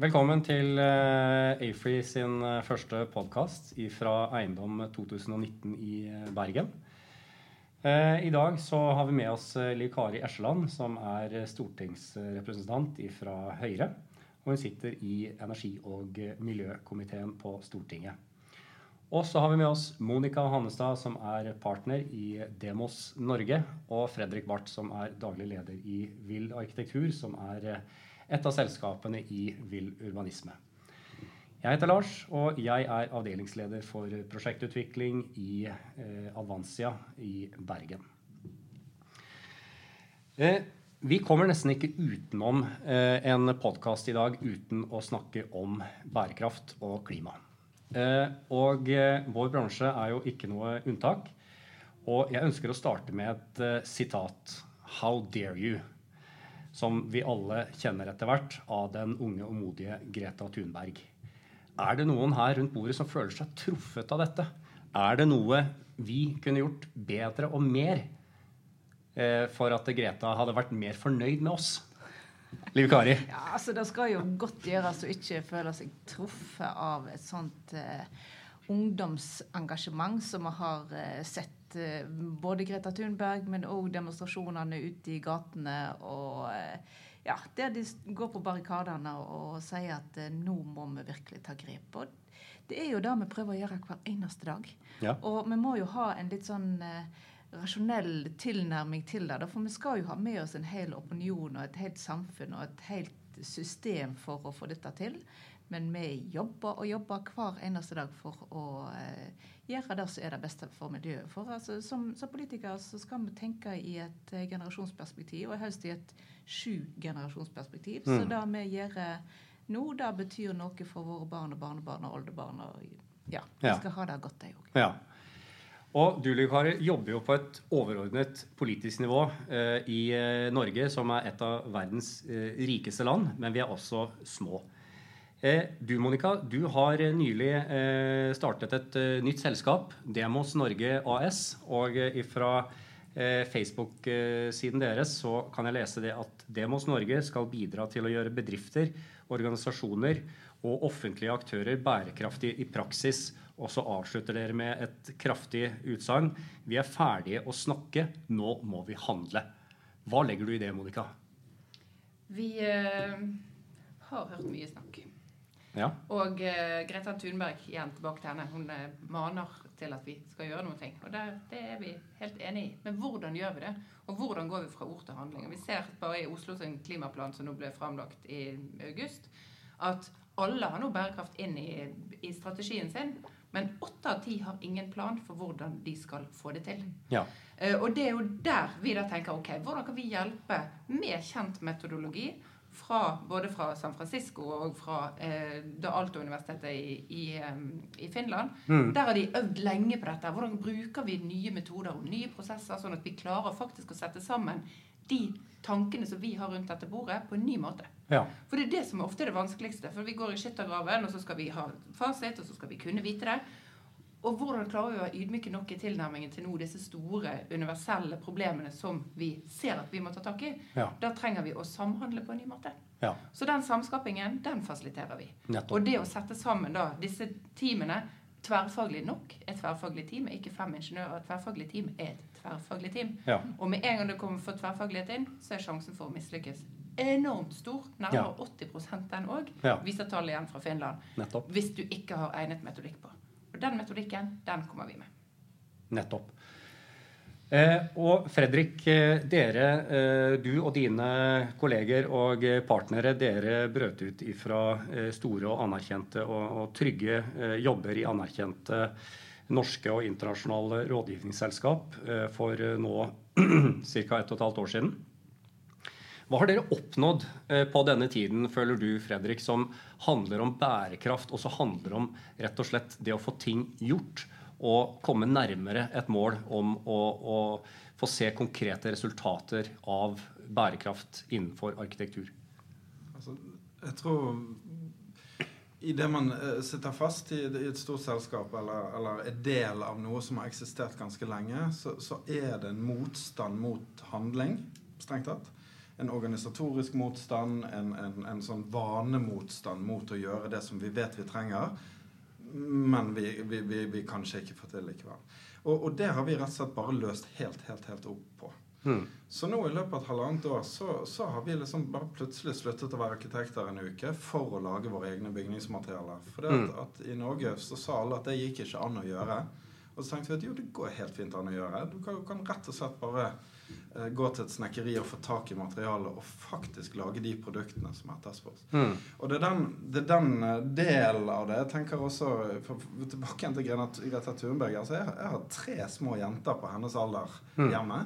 Velkommen til uh, Afree sin uh, første podkast fra Eiendom 2019 i uh, Bergen. I dag så har vi med oss Liv Kari Esjeland, som er stortingsrepresentant fra Høyre. Og hun sitter i energi- og miljøkomiteen på Stortinget. Og så har vi med oss Monica Hannestad, som er partner i Demos Norge, og Fredrik Barth, som er daglig leder i Vill arkitektur, som er et av selskapene i Vill urbanisme. Jeg heter Lars, og jeg er avdelingsleder for prosjektutvikling i eh, Avansia i Bergen. Eh, vi kommer nesten ikke utenom eh, en podkast i dag uten å snakke om bærekraft og klima. Eh, og eh, vår bransje er jo ikke noe unntak. Og jeg ønsker å starte med et eh, sitat. How dare you? Som vi alle kjenner etter hvert, av den unge og modige Greta Thunberg. Er det noen her rundt bordet som føler seg truffet av dette? Er det noe vi kunne gjort bedre og mer eh, for at Greta hadde vært mer fornøyd med oss? Liv Kari? Ja, altså Det skal jo godt gjøres å ikke føle seg truffet av et sånt eh, ungdomsengasjement som vi har eh, sett Eh, både Greta Thunberg, men òg demonstrasjonene ute i gatene. og eh, ja, Der de går på barrikadene og sier at nå må vi virkelig ta grep. Og det er jo det vi prøver å gjøre hver eneste dag. Ja. Og vi må jo ha en litt sånn rasjonell tilnærming til det. For vi skal jo ha med oss en hel opinion og et helt samfunn og et helt system for å få dette til. Men vi jobber og jobber hver eneste dag for å eh, gjøre det som er det beste for miljøet. For altså, som, som politikere så skal vi tenke i et eh, generasjonsperspektiv, og helst i et sju-generasjonsperspektiv. Mm. Så det vi gjør nå, det betyr noe for våre barn og barnebarn og oldebarn. Og ja, vi skal ha det godt, de òg. Ja. Og du Kari, jobber jo på et overordnet politisk nivå eh, i eh, Norge, som er et av verdens eh, rikeste land, men vi er også små. Eh, du Monica, du har nylig eh, startet et eh, nytt selskap, Demos Norge AS. Og fra Facebook-siden deres så kan jeg lese det at Demos Norge skal bidra til å gjøre bedrifter, organisasjoner og offentlige aktører bærekraftige i praksis. Og så avslutter dere med et kraftig utsagn. Vi er ferdige å snakke, nå må vi handle. Hva legger du i det, Monica? Vi uh, har hørt mye snakk. Ja. Og uh, Greta Thunberg, igjen tilbake til henne, hun uh, maner til at vi skal gjøre noe. Og det, det, er vi helt enig i. Men hvordan gjør vi det? Og hvordan går vi fra ord til handling? Og vi ser bare i Oslo sin klimaplan som nå ble framlagt i august, at alle har nå bærekraft inn i, i strategien sin. Men åtte av ti har ingen plan for hvordan de skal få det til. Ja. Uh, og det er jo der vi da tenker ok, hvordan kan vi hjelpe med kjent metodologi? Fra, både fra San Francisco og fra eh, det Alto-universitetet i, i, i, Finland. Mm. Der har de øvd lenge på dette. Hvordan bruker vi nye metoder og nye prosesser, sånn at vi klarer faktisk å sette sammen de tankene som vi har rundt dette bordet, på en ny måte. Ja. For det er det som ofte er det vanskeligste. For vi går i skyttergraven, og så skal vi ha fasit, og så skal vi kunne vite det. Og hvordan klarer vi å være ydmyke nok i tilnærmingen til nå disse store, universelle problemene som vi ser at vi må ta tak i? Ja. Da trenger vi å samhandle på en ny måte. Ja. Så den samskapingen, den fasiliterer vi. Nettopp. Og det å sette sammen da disse teamene tverrfaglig nok Et tverrfaglig team er ikke fem ingeniører. Et tverrfaglig team er et tverrfaglig team. Ja. Og med en gang det kommer for tverrfaglighet inn, så er sjansen for å mislykkes enormt stor. Nærmere ja. 80 den òg, viser tallet igjen fra Finland. Nettopp. Hvis du ikke har egnet metodikk på. Den metodikken, den kommer vi med. Nettopp. Eh, og Fredrik, eh, dere, eh, du og dine kolleger og partnere, dere brøt ut fra eh, store og anerkjente og, og trygge eh, jobber i anerkjente norske og internasjonale rådgivningsselskap eh, for nå ca. ett og et halvt år siden. Hva har dere oppnådd eh, på denne tiden, føler du, Fredrik, som handler om bærekraft, og som handler om rett og slett det å få ting gjort og komme nærmere et mål om å, å få se konkrete resultater av bærekraft innenfor arkitektur? Altså, jeg tror i det man eh, sitter fast i, i et stort selskap eller, eller, er del av noe som har eksistert ganske lenge, så, så er det en motstand mot handling, strengt tatt. En organisatorisk motstand, en, en, en, sånn vanemotstand mot å gjøre det som vi vet vi trenger, men vi, vi, vi, vi kanskje ikke får til likevel. Og, og, det har vi rett og slett bare løst helt, helt, helt opp på. Mm. Så nå i løpet av et halvannet år så, så, har vi liksom bare plutselig sluttet å være arkitekter en uke for å lage våre egne bygningsmaterialer. For det at, mm. at i Norge så sa alle at det gikk ikke an å gjøre. Og så tenkte vi at jo, det går helt fint an å gjøre. Du kan, du kan rett og slett bare gå til et snekkeri og få tak i materialet og faktisk lage de produktene som etterspørs. Mm. Og det er, den, det er den eh, delen av det. Jeg tenker også for, Tilbake til Greta Thunberg. Altså, jeg, jeg, har tre små jenter på hennes alder mm. hjemme.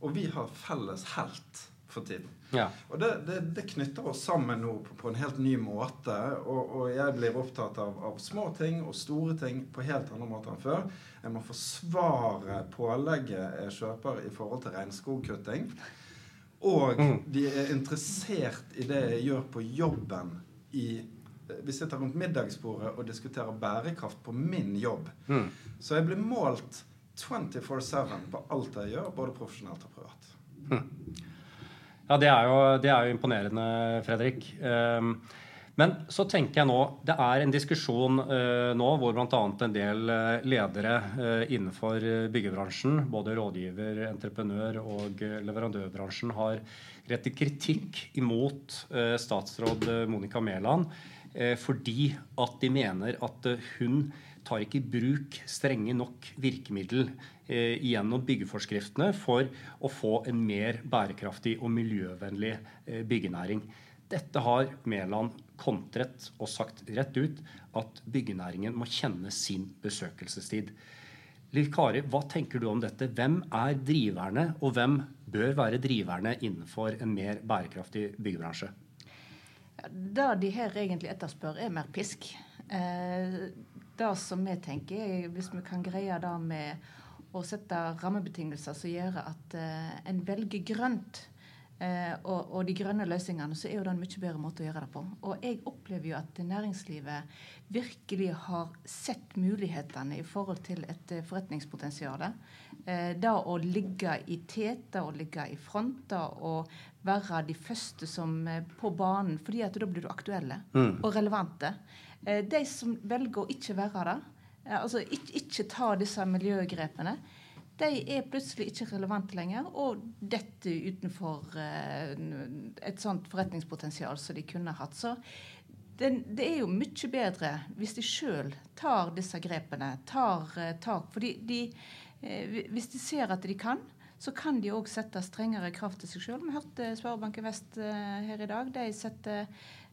Og vi har felles helt for tiden. Ja. Og det, det, det, knytter oss sammen nå på, på en helt ny måte. Og, og jeg blir opptatt av, av, små ting og store ting på helt andre måter enn før. Jeg må forsvare pålegget jeg kjøper i forhold til regnskogkutting. Og mm. de er interessert i det jeg gjør på jobben i Vi sitter rundt middagsbordet og diskuterer bærekraft på min jobb. Mm. Så jeg blir målt 24-7 på alt jeg gjør, både profesjonelt og privat. Mm. Ja, det er, jo, det er jo, imponerende, Fredrik. Um, men så tenker jeg nå Det er en diskusjon uh, nå hvor bl.a. en del uh, ledere uh, innenfor byggebransjen, både rådgiver, entreprenør og leverandørbransjen, har rettet kritikk imot statsråd Monica Mæland fordi at de mener at hun tar ikke i bruk strenge nok virkemiddel eh, gjennom byggeforskriftene for å få en mer bærekraftig og miljøvennlig eh, byggenæring. Dette har Mæland kontret og sagt rett ut at byggenæringen må kjenne sin besøkelsestid. Liv Kari, hva tenker du om dette? Hvem er driverne, og hvem bør være driverne innenfor en mer bærekraftig byggebransje? Det de her egentlig etterspør, er mer pisk. Eh, det som vi tenker, er hvis vi kan greie det med å sette rammebetingelser som gjør at uh, en velger grønt, uh, og, de grønne løsningene, så er jo det en mye bedre måte å gjøre det på. Og jeg opplever jo at næringslivet virkelig har sett mulighetene i forhold til et forretningspotensial. det å ligge i tet, det å ligge i front, det å være de første som på banen, fordi at da blir du aktuelle mm. og relevante. Eh, de som velger å ikke være det, eh, altså ikke, ikke ta disse miljøgrepene, de er plutselig ikke relevante lenger og detter utenfor eh, et sånt forretningspotensial som de kunne hatt. Så det, det er jo mye bedre hvis de sjøl tar disse grepene, tar tak. For de, hvis de ser at de kan, så kan de òg sette strengere krav til seg sjøl. Vi hørte Sparebanken Vest her i dag. De setter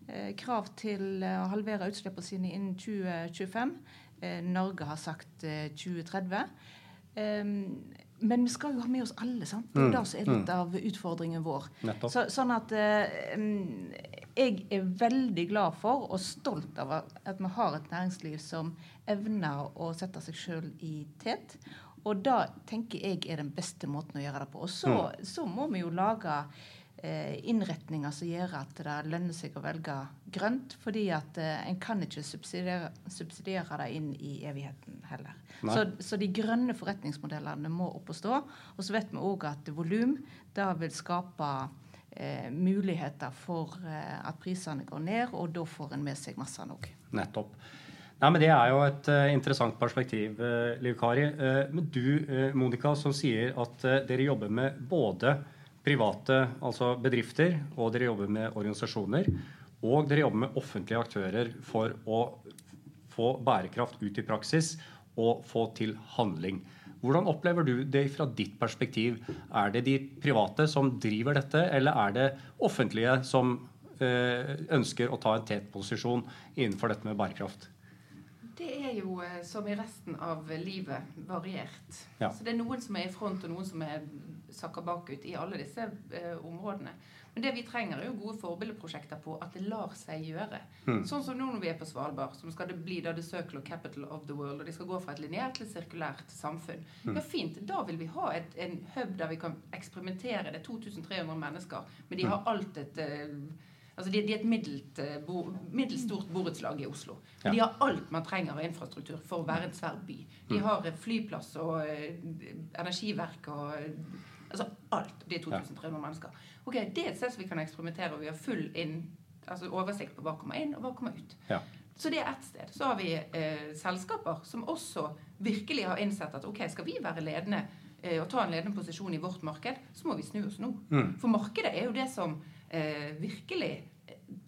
Eh, krav til eh, å halvere utslippene sine innen 2025. Eh, Norge har sagt 2030. Men vi skal jo ha med oss alle. sant? Det er mm. det som er litt mm. av utfordringen vår. Så, sånn at jeg er veldig glad for og stolt av at vi har et næringsliv som evner å sette seg sjøl i tet. Og det tenker jeg er den beste måten å gjøre det på. Og så, mm. så må vi jo lage Eh, innretninger som gjør at det lønner seg å velge grønt. Fordi at eh, en kan ikke subsidiere, subsidiere det inn i evigheten heller. Så, så, de grønne forretningsmodellene må opp og stå. Og så vet vi òg at volum vil skape eh, muligheter for eh, at prisene går ned, og da får en med seg massene òg. Nettopp. Nei, men Det er jo et uh, interessant perspektiv, uh, Liv Kari. Uh, men du, Monica, som sier at dere jobber med både private, altså bedrifter, og dere jobber med organisasjoner. Og dere jobber med offentlige aktører for å få bærekraft ut i praksis og få til handling. Hvordan opplever du det fra ditt perspektiv? Er det de private som driver dette, eller er det offentlige som ønsker å ta en tet posisjon innenfor dette med bærekraft? Det er jo eh, som i resten av livet variert. Ja. Så det er noen som er i front, og noen som er sakker bakut i alle disse eh, områdene. Men det vi trenger, er jo gode forbildeprosjekter på at det lar seg gjøre. Mm. Sånn som nå når vi er på Svalbard, som skal det bli da the of capital of the world, og de skal gå fra et lineært til et sirkulært samfunn. Mm. Ja, fint. Da vil vi ha et, en hub der vi kan eksperimentere. Det er 2300 mennesker, men de har mm. alt et uh, Altså de, de, er et middelt, eh, bo, middels stort borettslag i Oslo. Ja. De har alt man trenger av infrastruktur for å være en svær by. De mm. har flyplass og uh, energiverk og Altså alt. Det er 2300 mennesker. Ok, Det er et sted som vi kan eksperimentere, og vi har full inn, altså oversikt på hva kommer inn, og hva kommer ut. Ja. Så det er ett sted. Så har vi eh, selskaper som også virkelig har innsett at ok, skal vi være ledende eh, og ta en ledende posisjon i vårt marked, så må vi snu oss nå. Mm. For markedet er jo det som eh, virkelig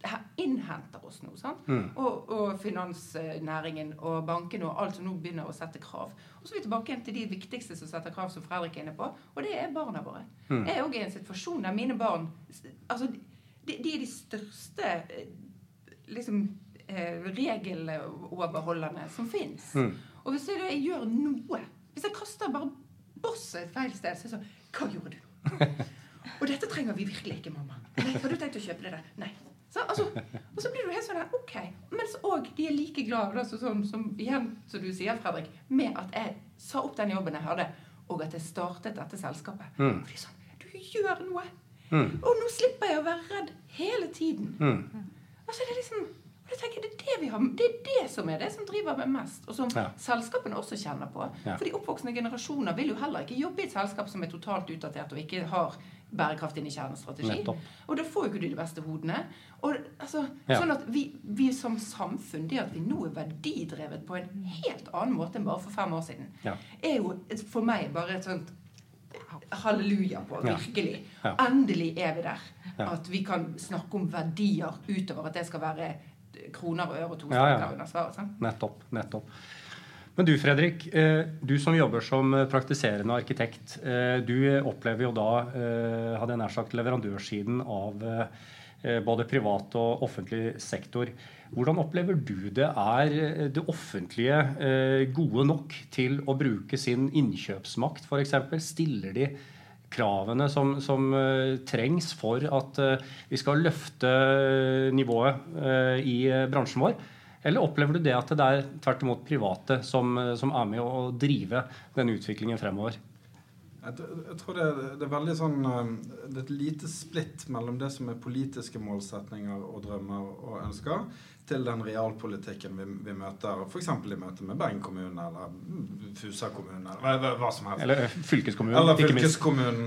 eh, innhenter oss nå. sant? Mm. Og, og finansnæringen og bankene og alt som nå begynner å sette krav. Og så er vi tilbake igjen til de viktigste som setter krav, som Fredrik er inne på, og det er barna våre. Mm. Jeg er òg i en situasjon der mine barn altså, de, de er de største eh, liksom eh, regeloverholderne som fins. Mm. Og hvis jeg, jeg gjør noe Hvis jeg kaster bare bosset et feil sted, så er det sånn Hva gjorde du? og dette trenger vi virkelig ikke, mamma. Nei, har du tenkt å kjøpe det der? Nei. Så, altså, og så blir du helt sånn der, OK. Mens òg de er like glad altså, sånn, som, igjen, som du sier, Fredrik, med at jeg sa opp den jobben jeg hadde, og at jeg startet dette selskapet. Mm. Og de er sånn Du gjør noe! Mm. Og nå slipper jeg å være redd hele tiden. Mm. Og så er liksom og jeg tenker, det er det, vi har, det er det som er det som driver meg mest, og som Ja. selskapene også kjenner på. Ja. For de oppvoksende generasjoner vil jo heller ikke jobbe i et selskap som er totalt utdatert og ikke har bærekraft inn i kjernestrategi. Og da får jo ikke du de beste hodene. Og altså, Ja. Sånn at vi, vi som samfunn, det at vi nå er verdidrevet på en helt annen måte enn bare for fem år siden, Ja. er jo for meg bare et sånt halleluja på. Virkelig. Ja. Endelig er vi der. At vi kan snakke om verdier utover at det skal være kroner og øre og to ja. under svaret. Nettopp. nettopp. Men du Fredrik, eh, du som jobber som eh, praktiserende arkitekt. eh, Du opplever jo da, hadde jeg nær sagt, leverandørsiden av både privat og offentlig sektor. Hvordan opplever du det? Er det offentlige gode nok til å bruke sin innkjøpsmakt f.eks.? Stiller de kravene som, som trengs for at vi skal løfte nivået i bransjen vår? Eller opplever du det at det er tvert imot private som, som er med å drive den utviklingen fremover? Jeg, jeg tror det det er veldig sånn um, Det er et lite splitt mellom det som er politiske målsetninger og drømmer og ønsker, til den realpolitikken vi, vi møter f.eks. i møte med Bergen kommune eller mm, Fusa kommune eller hva, hva, som helst. Eller eh, fylkeskommunen, Eller ikke minst.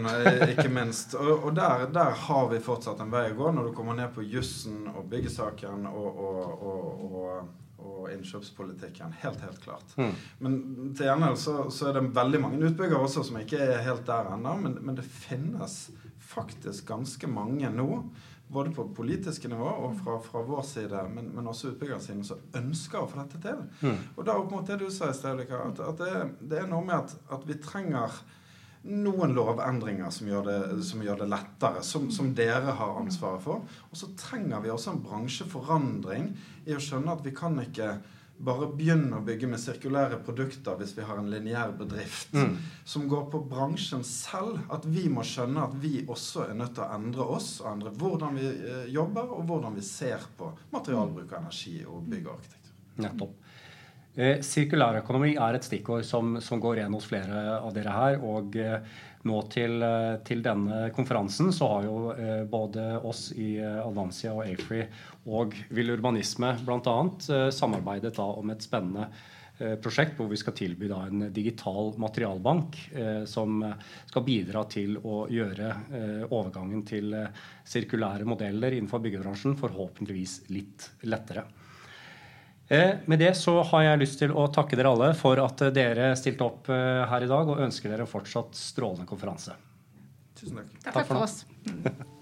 eh, ikke minst. Og, og der, der har vi fortsatt en vei å gå når du kommer ned på jussen og byggesaken og, og, og, og, innkjøpspolitikken. Helt, helt klart. Mm. Men til gjengjeld så, så er det veldig mange utbyggere også som ikke er helt der ennå. Men, men det finnes faktisk ganske mange nå, både på politiske nivå og fra, fra vår side, men, men også utbyggersiden, som ønsker å få dette til. Mm. Og da opp mot det du sa i sted, at, at det, det er noe med at, at vi trenger noen lovendringer som gjør det, som gjør det lettere, som, som dere har ansvaret for. Og så trenger vi også en bransjeforandring i å skjønne at vi kan ikke bare begynne å bygge med sirkulære produkter hvis vi har en lineær bedrift Mm. som går på bransjen selv. At vi må skjønne at vi også er nødt til å endre oss, og endre hvordan vi eh, jobber, og hvordan vi ser på materialbruk og energi og bygg og arkitektur. Nettopp. Eh, Sirkulærøkonomi er et stikkord som, som går igjen hos flere av dere her. Og eh, nå til, eh, til denne konferansen så har jo både oss i Advansia og Afree og Vill Urbanisme bl.a. Samarbeidet da om et spennende prosjekt hvor vi skal tilby da en digital materialbank som skal bidra til å gjøre overgangen til sirkulære modeller innenfor byggebransjen forhåpentligvis litt lettere. Eh, Med det så har jeg lyst til å takke dere alle for at dere stilte opp eh, her i dag, og ønsker dere fortsatt strålende konferanse. Tusen takk. Takk for for oss.